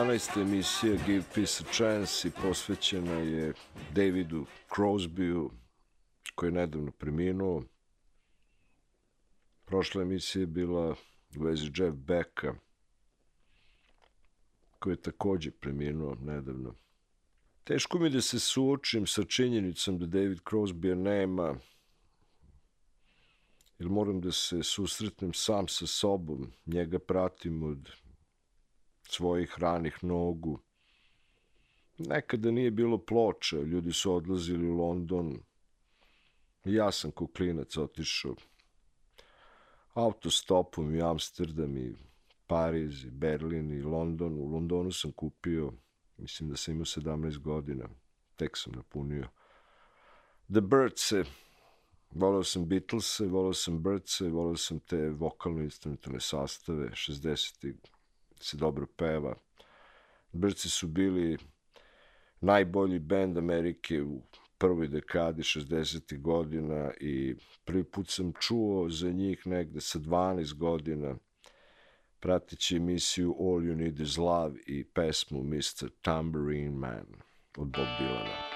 Ovo je 11. emisija Give Peace a Chance i posvećena je Davidu Crosbyu, koji je nedavno preminuo. Prošla emisija je bila u vezi Jeff Becka, koji je takođe preminuo nedavno. Teško mi da se suočim sa činjenicom da David Crosby nema, jer moram da se susretnem sam sa sobom, njega pratim od svojih ranih nogu. Nekada nije bilo ploča, ljudi su odlazili u London. Ja sam ko klinac otišao autostopom i Amsterdam i Pariz i Berlin i London. U Londonu sam kupio, mislim da sam imao 17 godina, tek sam napunio. The Birds-e, volao sam Beatles-e, volao sam Birds-e, volao sam te vokalno-instrumentalne sastave, 60 se dobro peva. Brci su bili najbolji bend Amerike u prvoj dekadi 60. godina i prvi put sam čuo za njih negde sa 12 godina pratići emisiju All You Need Is Love i pesmu Mr. Tambourine Man od Bob Dylana.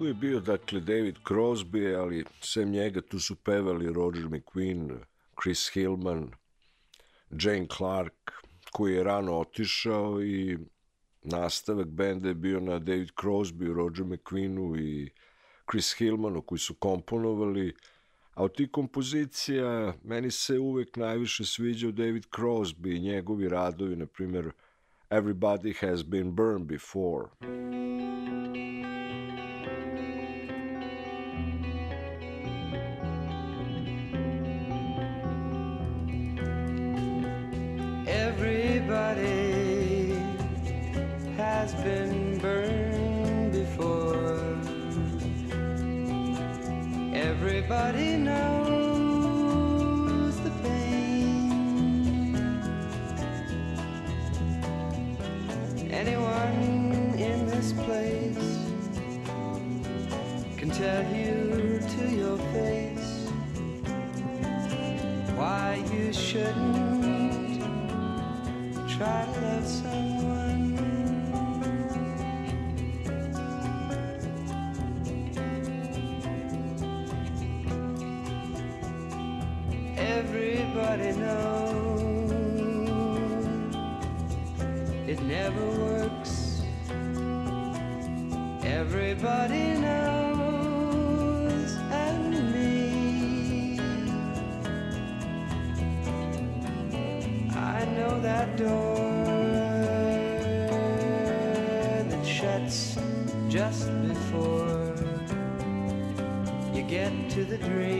Tu je bio, dakle, David Crosby, ali sem njega tu su pevali Roger McQueen, Chris Hillman, Jane Clark, koji je rano otišao i nastavak benda je bio na David Crosby, Roger McQueenu i Chris Hillmanu koji su komponovali, a od tih kompozicija meni se uvek najviše sviđao David Crosby i njegovi radovi, na primjer Everybody Has Been Burned Before. Door that shuts just before you get to the dream.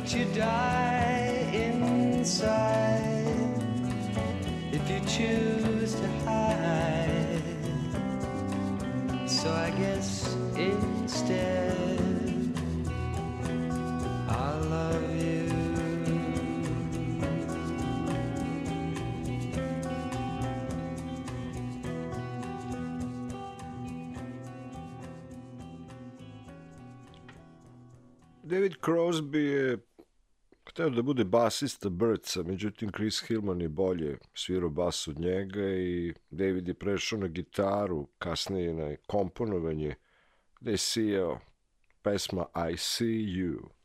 But you die inside if you choose to hide. So I guess instead I love you. David Crosby eh, je hteo da bude basista Birdsa, međutim Chris Hillman je bolje svirao bas od njega i David je prešao na gitaru, kasnije na komponovanje, gde je sijao pesma I See You.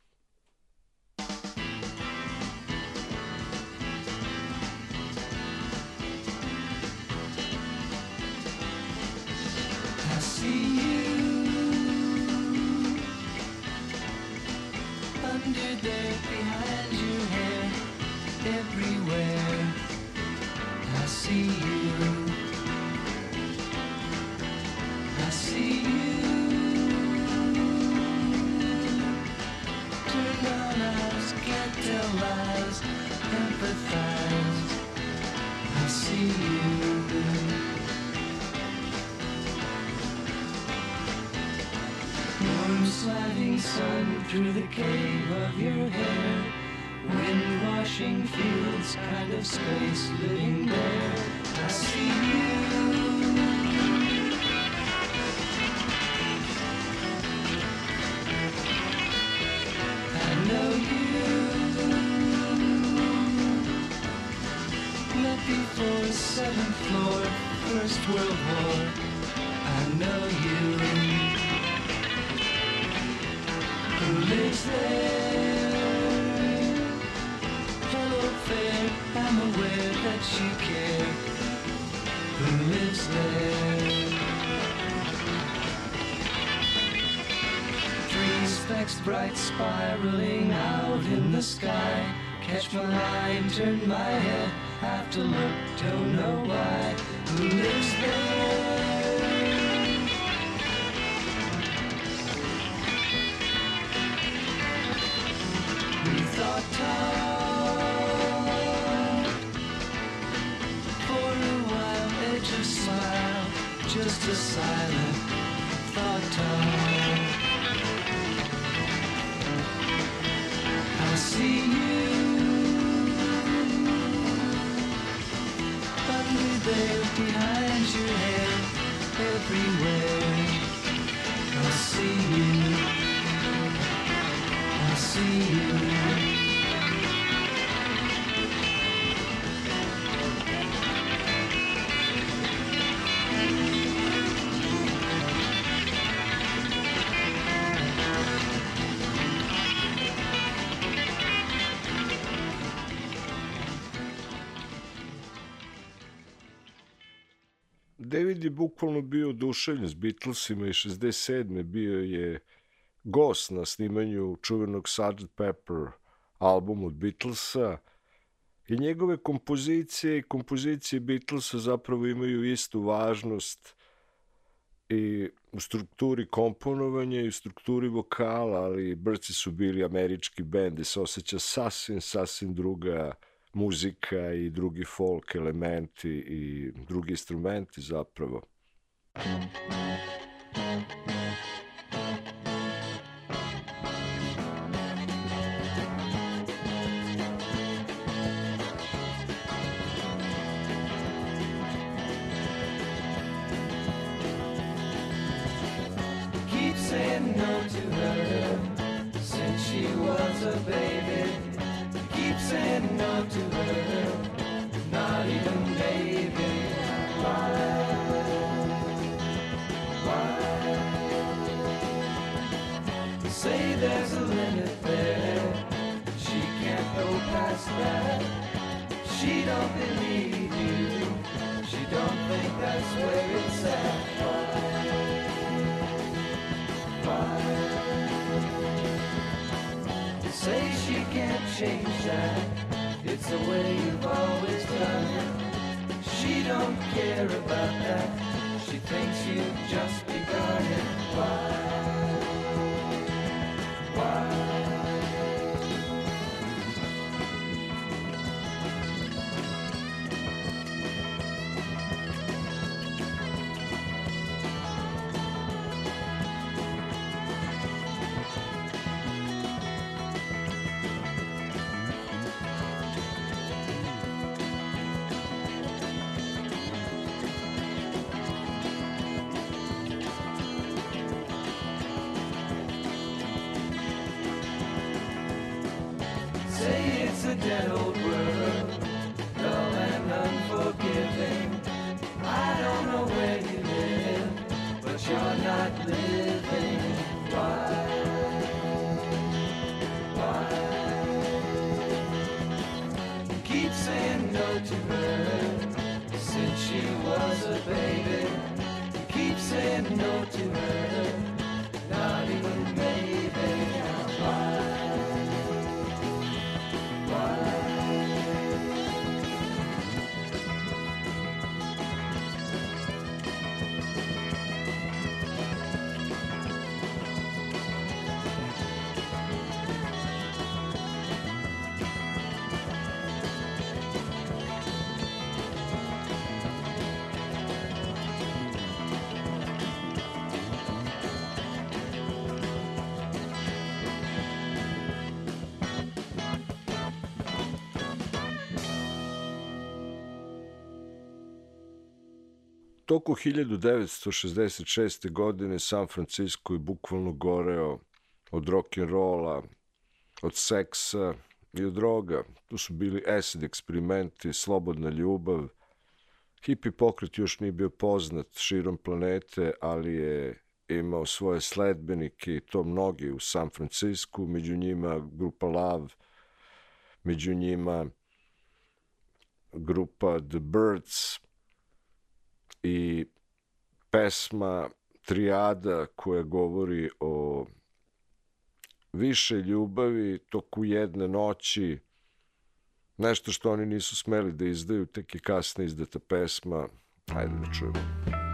Everywhere. I see you. I see you. Turn on eyes, can't empathize. I see you. Warm sliding sun through the cave of your hair. Wind washing fields, kind of space living there. I see you. Specks spiraling out in the sky. Catch my line, turn my head, have to look, don't know why. Who lives there? We thought tall for a while, edge of smile, just a silent thought tall. Je bukvalno bio oduševljen s Beatlesima i 67. bio je gost na snimanju čuvenog Sgt. Pepper album od Beatlesa i njegove kompozicije i kompozicije Beatlesa zapravo imaju istu važnost i u strukturi komponovanja i u strukturi vokala, ali Brci su bili američki bend i se osjeća sasvim, sasvim druga muzika i drugi folk elementi i drugi instrumenti zapravo. Keep saying no that. She don't believe you. She don't think that's where it's at. Why? Why? Say she can't change that. It's the way you've always done it. She don't care about that. She thinks you've just begun it. Why? Why? Toku 1966. godine San Francisco je bukvalno goreo od rock'n'rolla, od seksa i od droga. Tu su bili acid eksperimenti, slobodna ljubav. Hipi pokret još nije bio poznat širom planete, ali je imao svoje sledbenike i to mnogi u San Francisco, među njima grupa Love, među njima grupa The Birds, i pesma Triada koja govori o više ljubavi toku jedne noći, nešto što oni nisu smeli da izdaju, tek je kasno izdata pesma. Ajde da čujemo.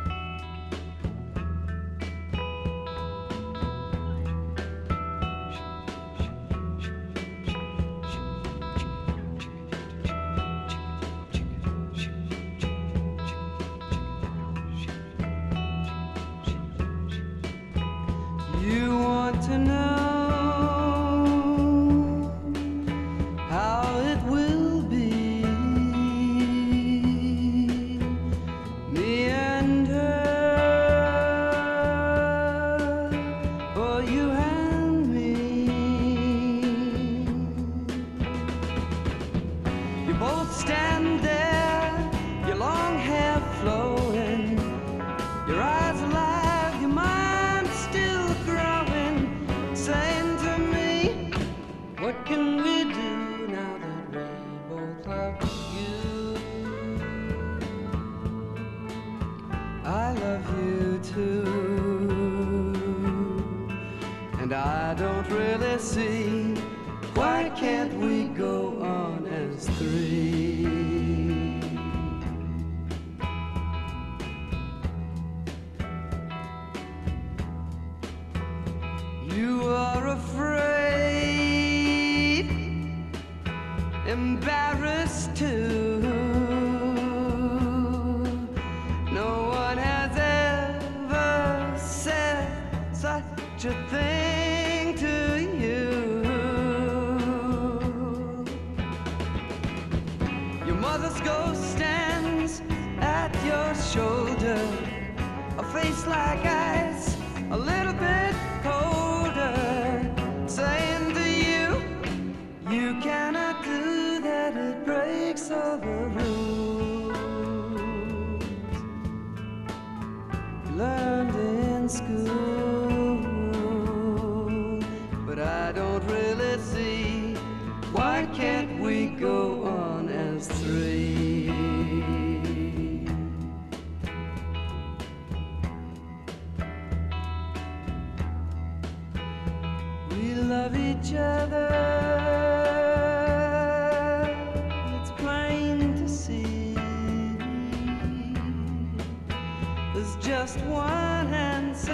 Just one answer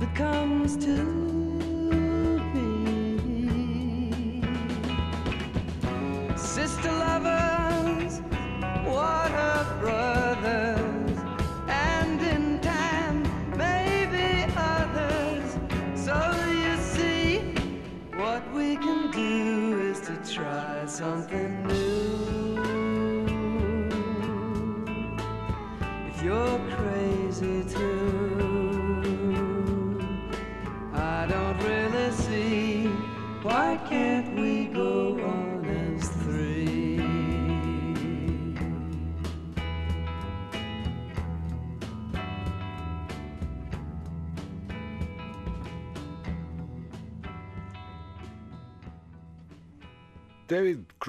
that comes to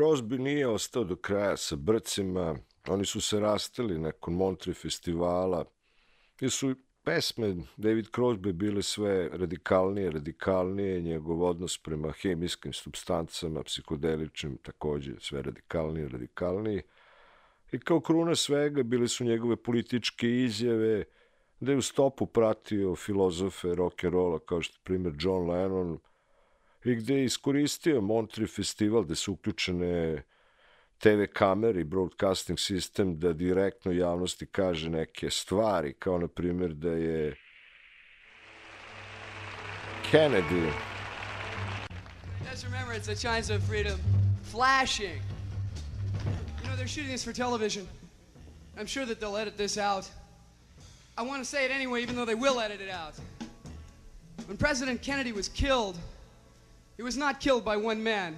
Crosby nije ostao do kraja sa brcima, oni su se rastali nakon Montre festivala, jer su pesme David Crosby bile sve radikalnije, radikalnije, njegov odnos prema hemijskim substancama, psihodeličnim, takođe sve radikalnije, radikalnije. I kao kruna svega bile su njegove političke izjave, da je u stopu pratio filozofe rock'n'rolla kao što je primjer John Lennon, i gde je iskoristio Montreal festival gde su uključene TV kamere i broadcasting sistem da direktno javnosti kaže neke stvari, kao na primjer da je Kennedy Just remember, it's a chance of freedom. Flashing. You know, they're shooting this for television. I'm sure that they'll edit this out. I want to say it anyway, even though they will edit it out. When President Kennedy was killed, he was not killed by one man.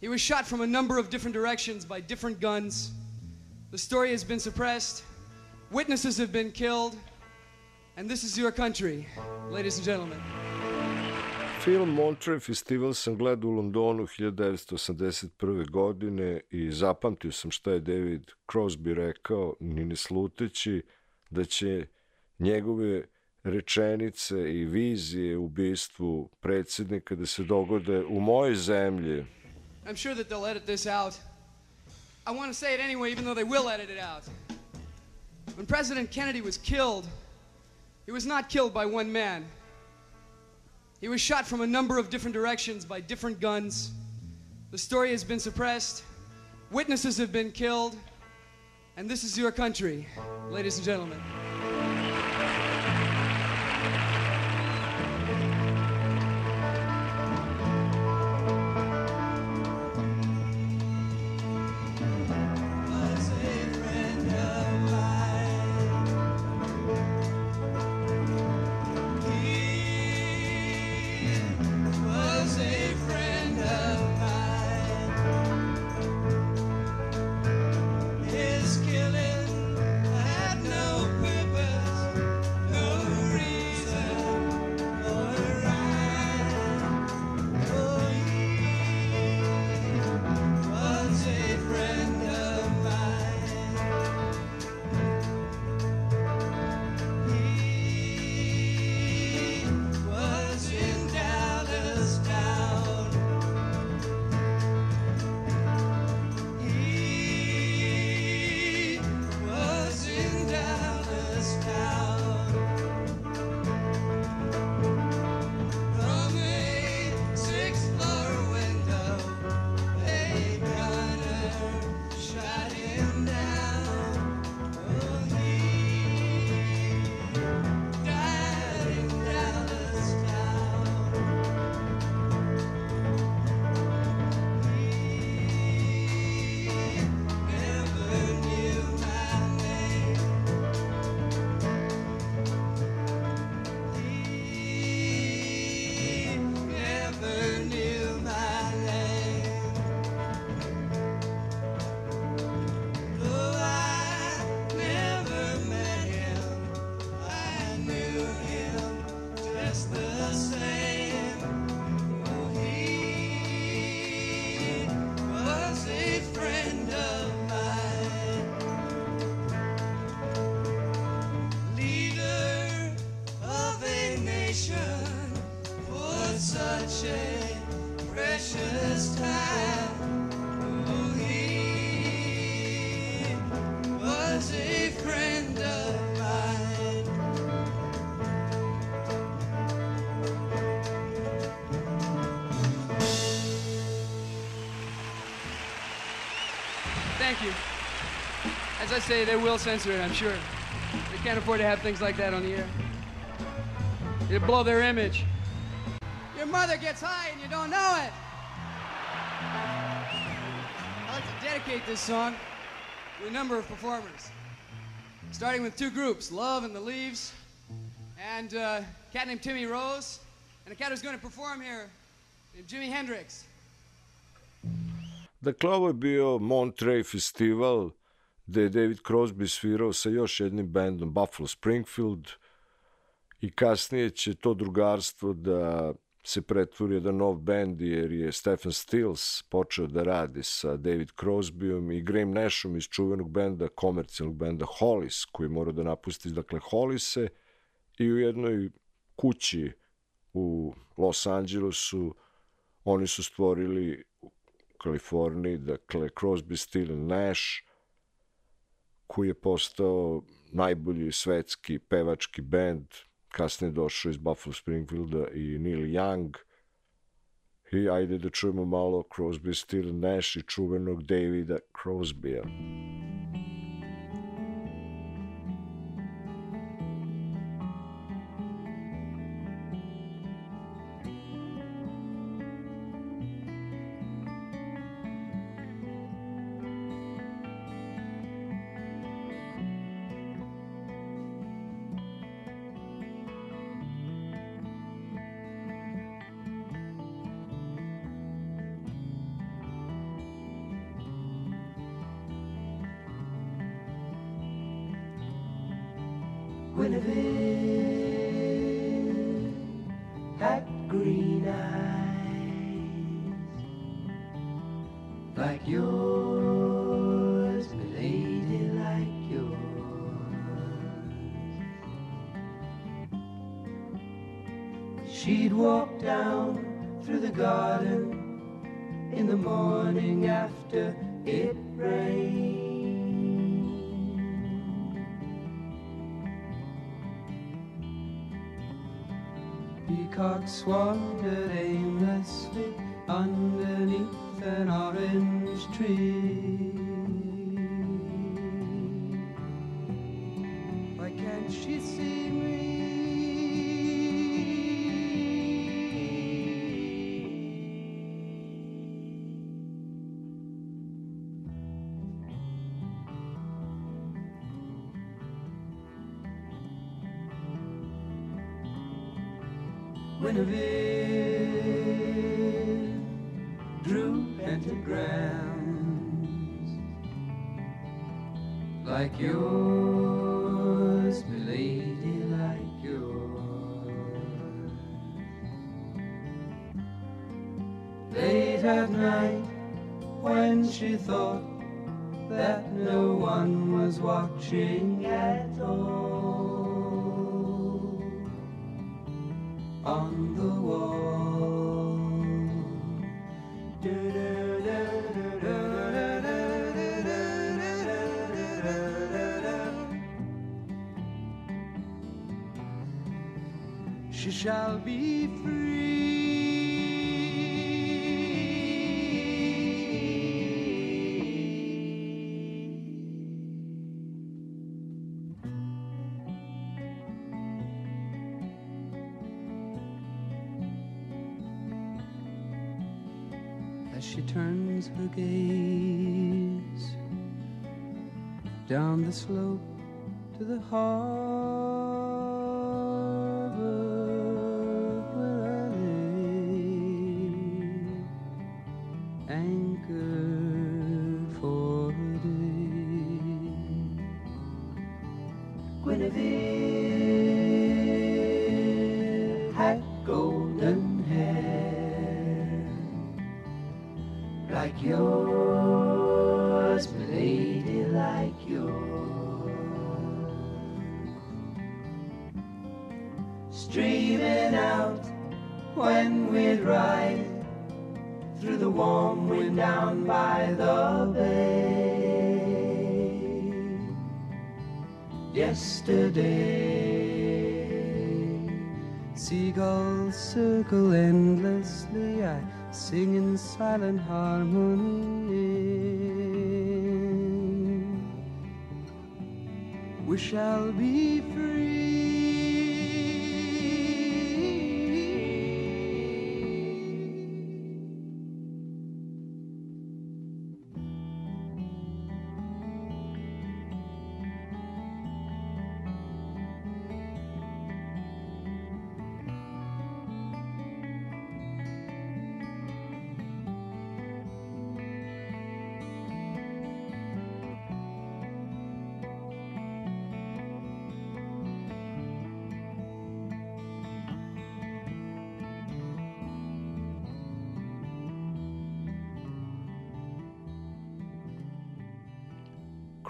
He was shot from a number of different directions by different guns. The story has been suppressed. Witnesses have been killed. And this is your country, ladies and gentlemen. Film Montreux Festival sam gledao u Londonu 1981. godine i zapamtio sam šta je David Crosby rekao, ni ne sluteći da će njegove rečenice i vizije u predsjednika da se dogode u mojoj zemlji. I'm sure that they'll edit this out. I want to say it anyway, even though they will edit it out. When President Kennedy was killed, he was not killed by one man. He was shot from a number of different directions by different guns. The story has been suppressed. Witnesses have been killed. And this is your country, ladies and gentlemen. As I say, they will censor it, I'm sure. They can't afford to have things like that on the air. It'll blow their image. Your mother gets high and you don't know it. I'd like to dedicate this song to a number of performers. Starting with two groups, Love and the Leaves, and uh, a cat named Timmy Rose, and a cat who's going to perform here, named Jimi Hendrix. Dakle, ovo je bio Monterey festival gde je David Crosby svirao sa još jednim bendom, Buffalo Springfield, i kasnije će to drugarstvo da se pretvori jedan nov bend jer je Stephen Stills počeo da radi sa David Crosbyom i Graham Nashom iz čuvenog benda, komercijalnog benda Hollis, koji mora da napusti, dakle, Hollise i u jednoj kući u Los Angelesu oni su stvorili u Kaliforniji, dakle, Crosby, Still Nash, koji je postao najbolji svetski pevački bend, kasnije došao iz Buffalo Springfielda i Neil Young. I ajde da čujemo malo Crosby, Still Nash i čuvenog Davida Crosbya. Guinevere it rained. Peacocks wandered aimlessly underneath an orange tree. heart. Shall be free.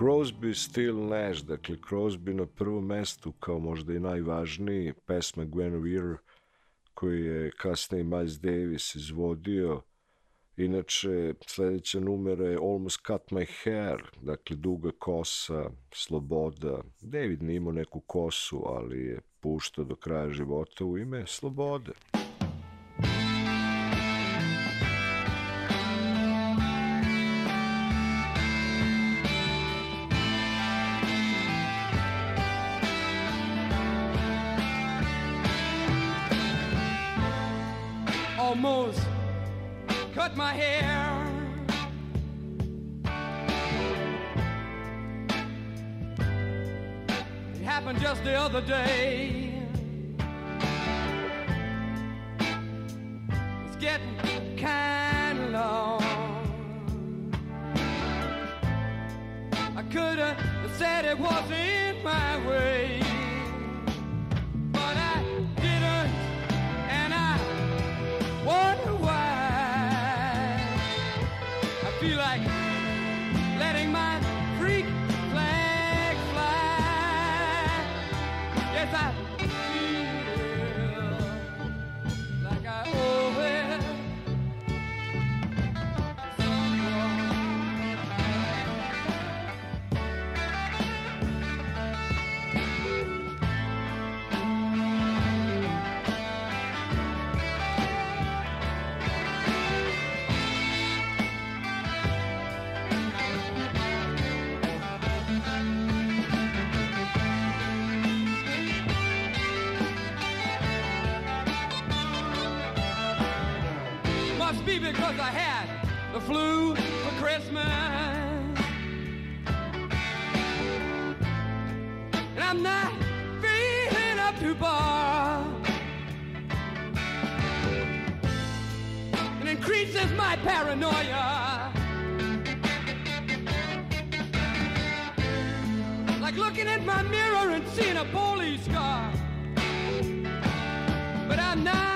Crosby, Still Nash, dakle Crosby na prvom mestu kao možda i najvažniji, pesma Gwen Weir koji je kasnije Miles Davis izvodio. Inače, sledeća numera je Almost Cut My Hair, dakle duga kosa, sloboda. David nije imao neku kosu, ali je puštao do kraja života u ime slobode. almost my hair. It happened just the other day. It's getting kind of long. I could have said it wasn't increases my paranoia. Like looking at my mirror and seeing a police car. But I'm not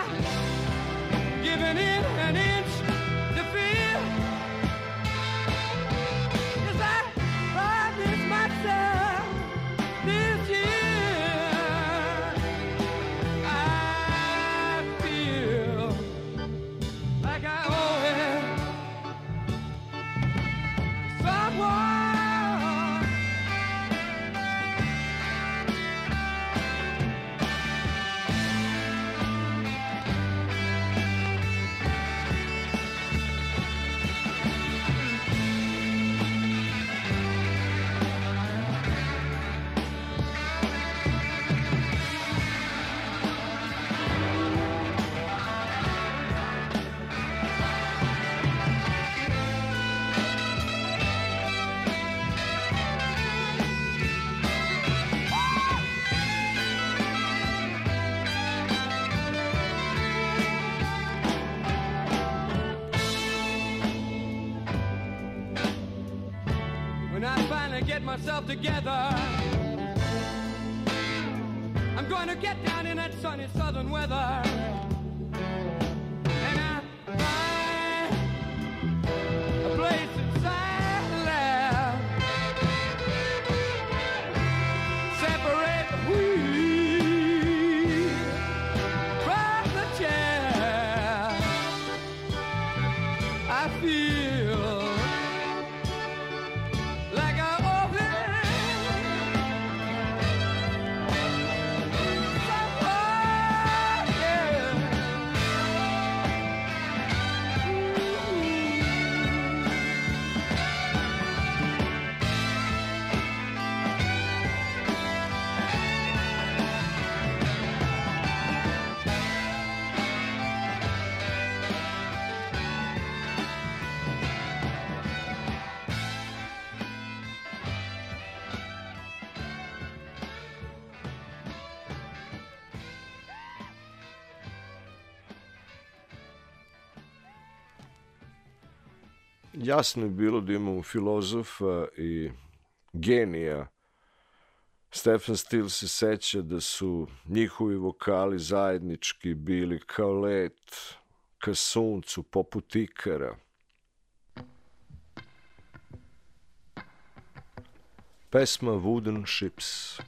jasno je bilo da imamo filozofa i genija. Stefan Stil se seća da su njihovi vokali zajednički bili kao let ka suncu poput ikara. Pesma Wooden Ships.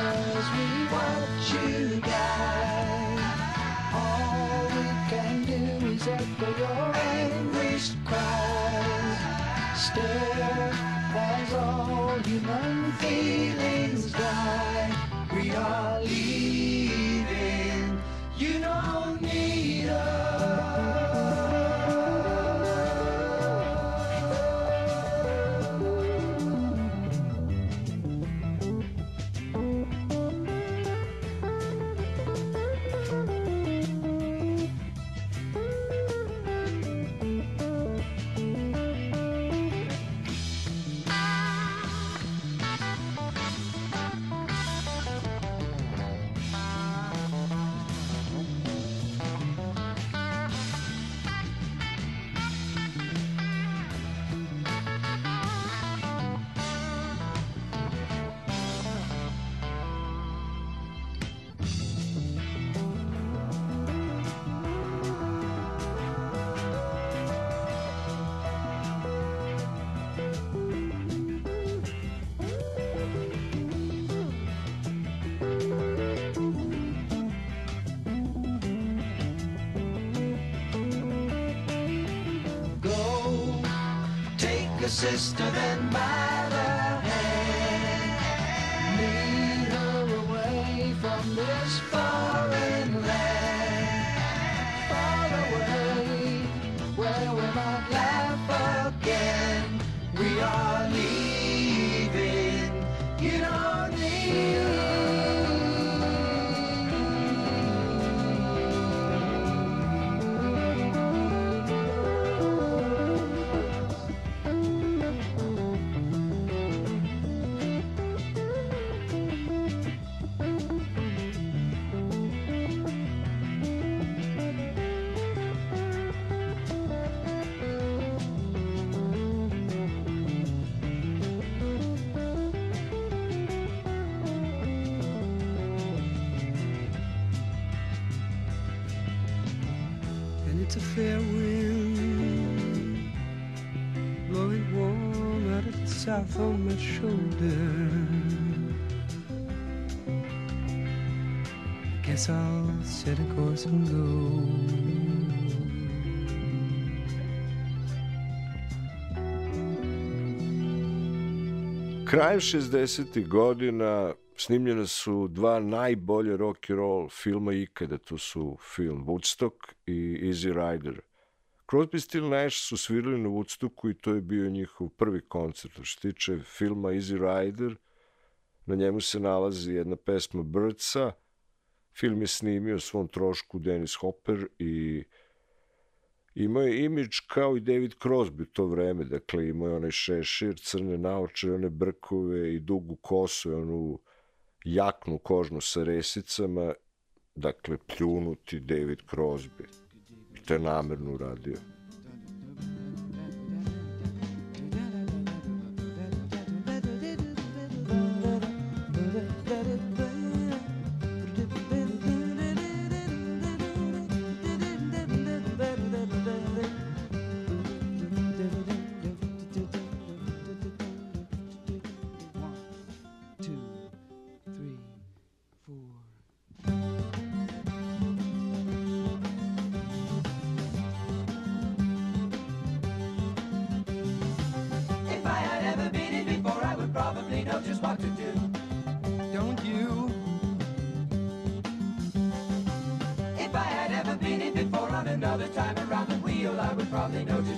answers we want you guys. All we can do is echo your anguished cries. Stare as all human feelings die. We are leaving. You don't need us. Fair wind blowing warm out of the south on my shoulder. Guess I'll set a course and go. Krajem 60. godina snimljena su dva najbolje rock and roll filma ikada, to su film Woodstock i Easy Rider. Crosby, Still Nash su svirali na Woodstocku i to je bio njihov prvi koncert. Što se tiče filma Easy Rider, na njemu se nalazi jedna pesma Birdsa, film je snimio svom trošku Dennis Hopper i imao je imidž kao i David Crosby u to vreme, dakle imao je onaj šešir, crne naoče, one brkove i dugu kosu, i onu jaknu kožnu sa resicama, dakle pljunuti David Crosby. I to je namerno uradio. Probably know just what to do. Don't you? If I had ever been it before, on another time around the wheel, I would probably know just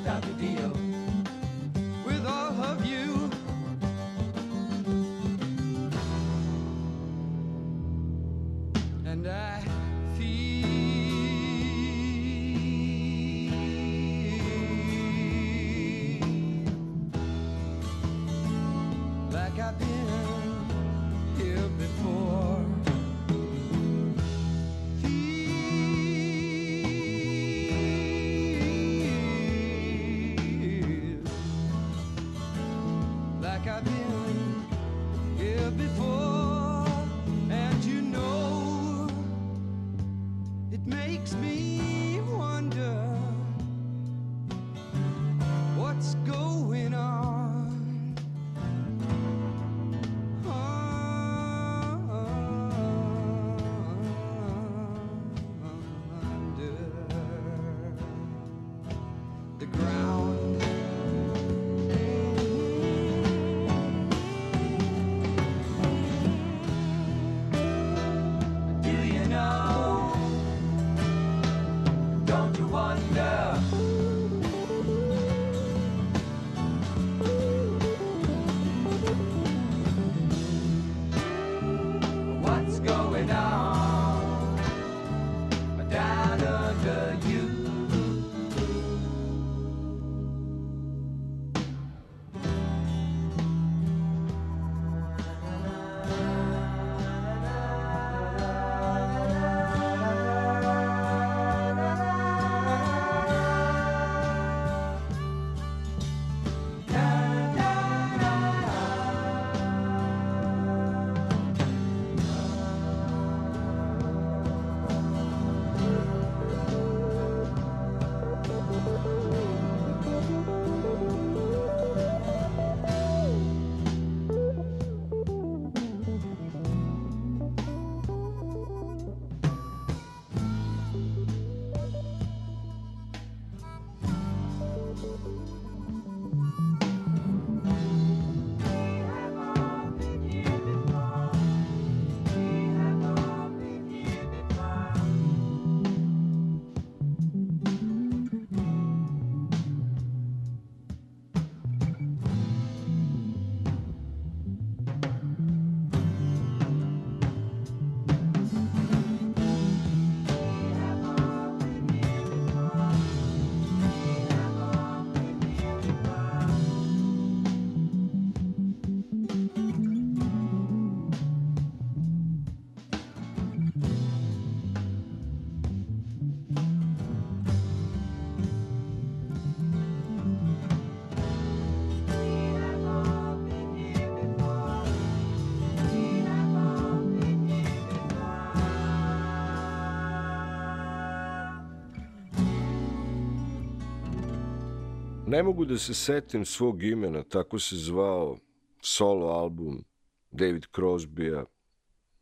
Ne mogu da se setim svog imena, tako se zvao solo album David Crosbya,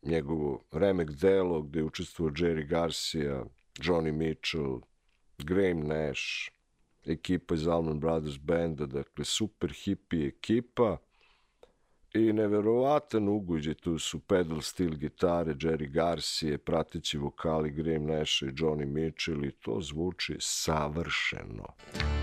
njegovo remek delo gde je učestvovao Jerry Garcia, Johnny Mitchell, Graham Nash, ekipa iz Allman Brothers benda, dakle super hippie ekipa i neverovatan ugođe, tu su pedal steel gitare, Jerry Garcia, prateći vokali Graham Nash i Johnny Mitchell i to zvuči savršeno. I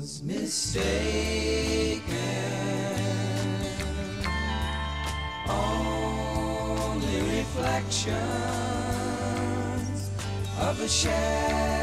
was mistaken. Only reflections of a shadow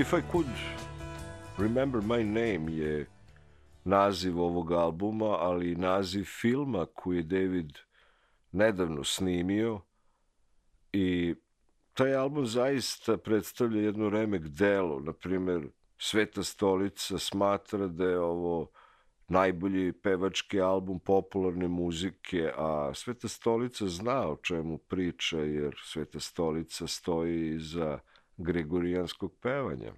If I Could Remember My Name je naziv ovog albuma, ali i naziv filma koji je David nedavno snimio i taj album zaista predstavlja jedno remek delo. Na primer, Sveta stolica smatra da je ovo najbolji pevački album popularne muzike, a Sveta stolica zna o čemu priča, jer Sveta stolica stoji iza gregorijanskog pevanja.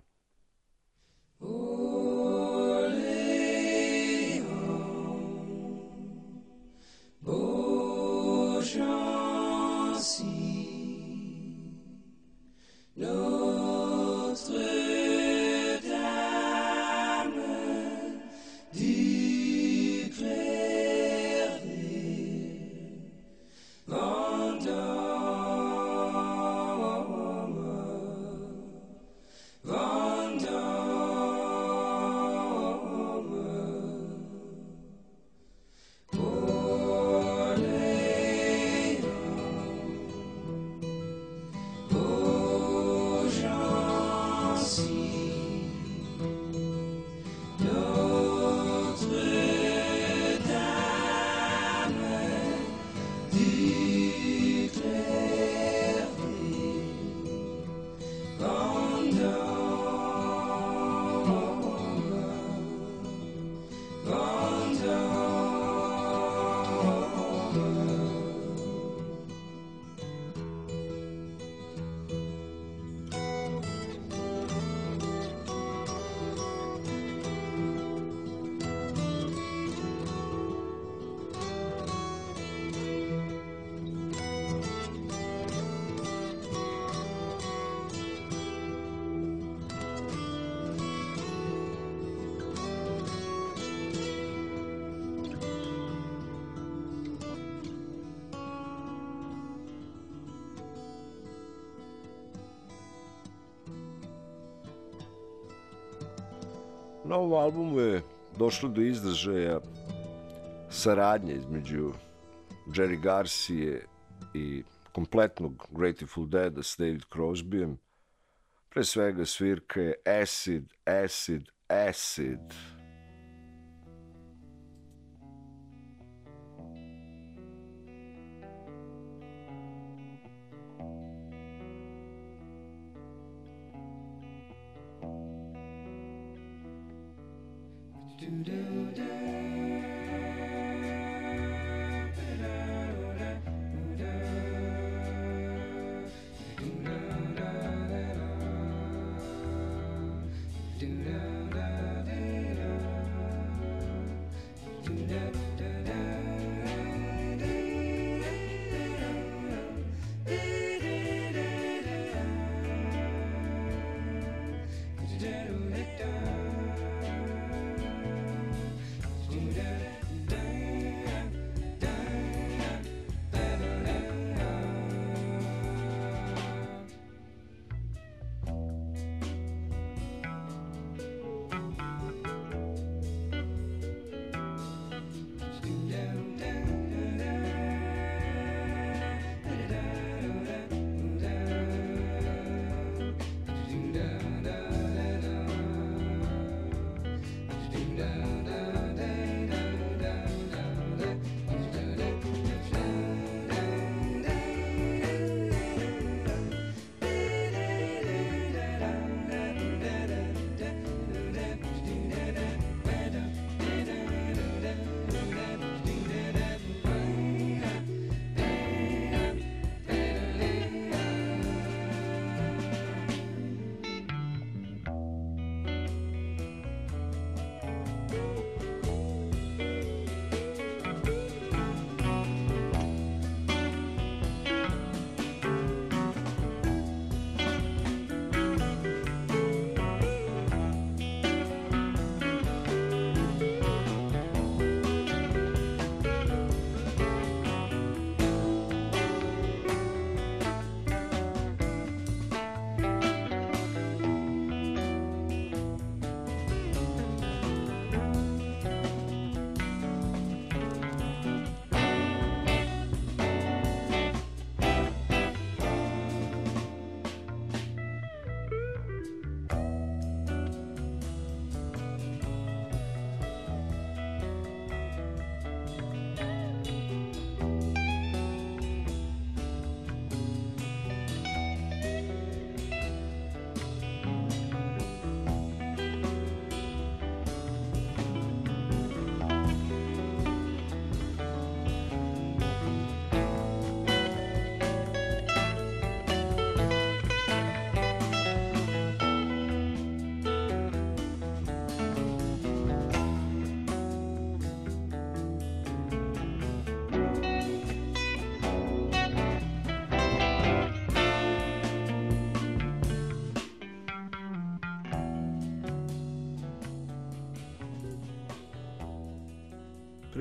Na ovom albumu je došlo do izražaja saradnje između Jerry Garcije i kompletnog Grateful Dead s David Crosbyem. Pre svega svirka je Acid, Acid, Acid.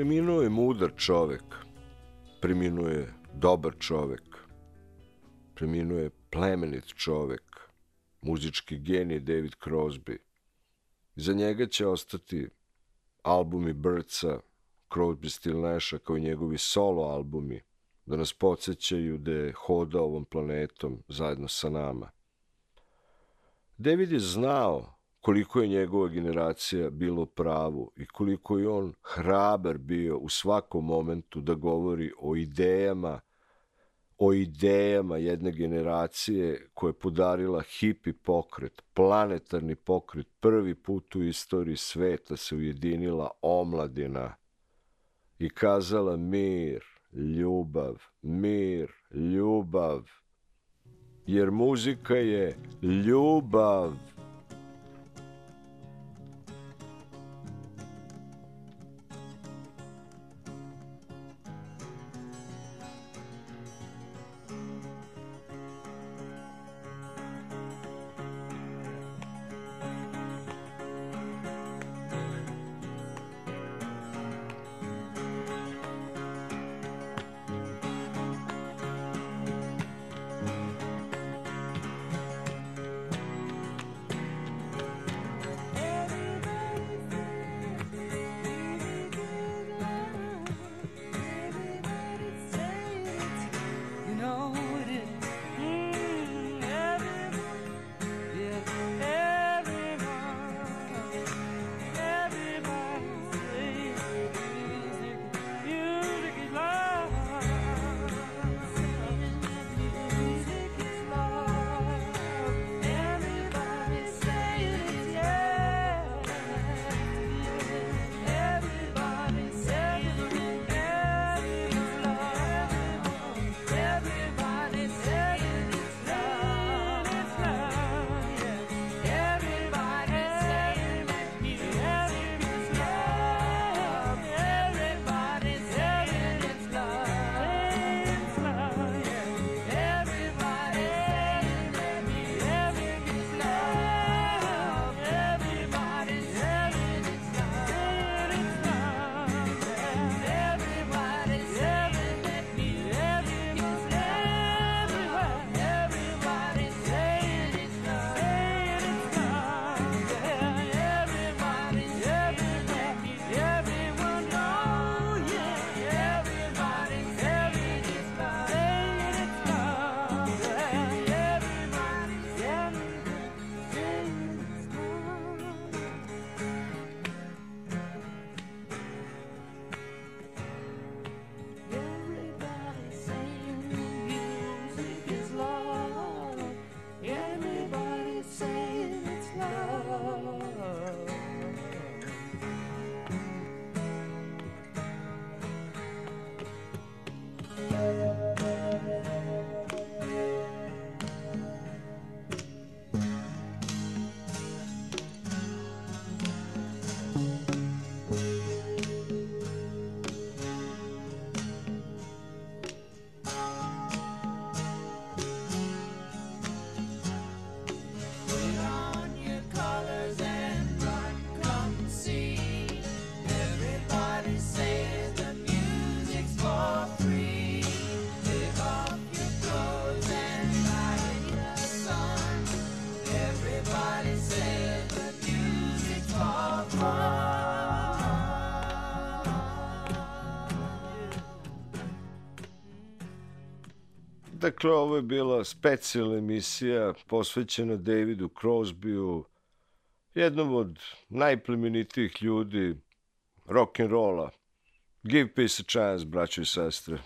Preminuo je mudar čovek, preminuo je dobar čovek, preminuo je plemenit čovek, muzički genij David Crosby. Za njega će ostati albumi Birdsa, Crosby, Still Nasha, kao i njegovi solo albumi, da nas podsjećaju da je hoda ovom planetom zajedno sa nama. David je znao koliko je njegova generacija bilo pravu i koliko je on hrabar bio u svakom momentu da govori o idejama, o idejama jedne generacije koja je podarila hipi pokret, planetarni pokret, prvi put u istoriji sveta se ujedinila omladina i kazala mir, ljubav, mir, ljubav, jer muzika je ljubav. Dakle, ovo je bila specijalna emisija posvećena Davidu Crosbyu, jednom od najplemenitijih ljudi rock'n'rolla. Give peace a chance, braćo i sestre.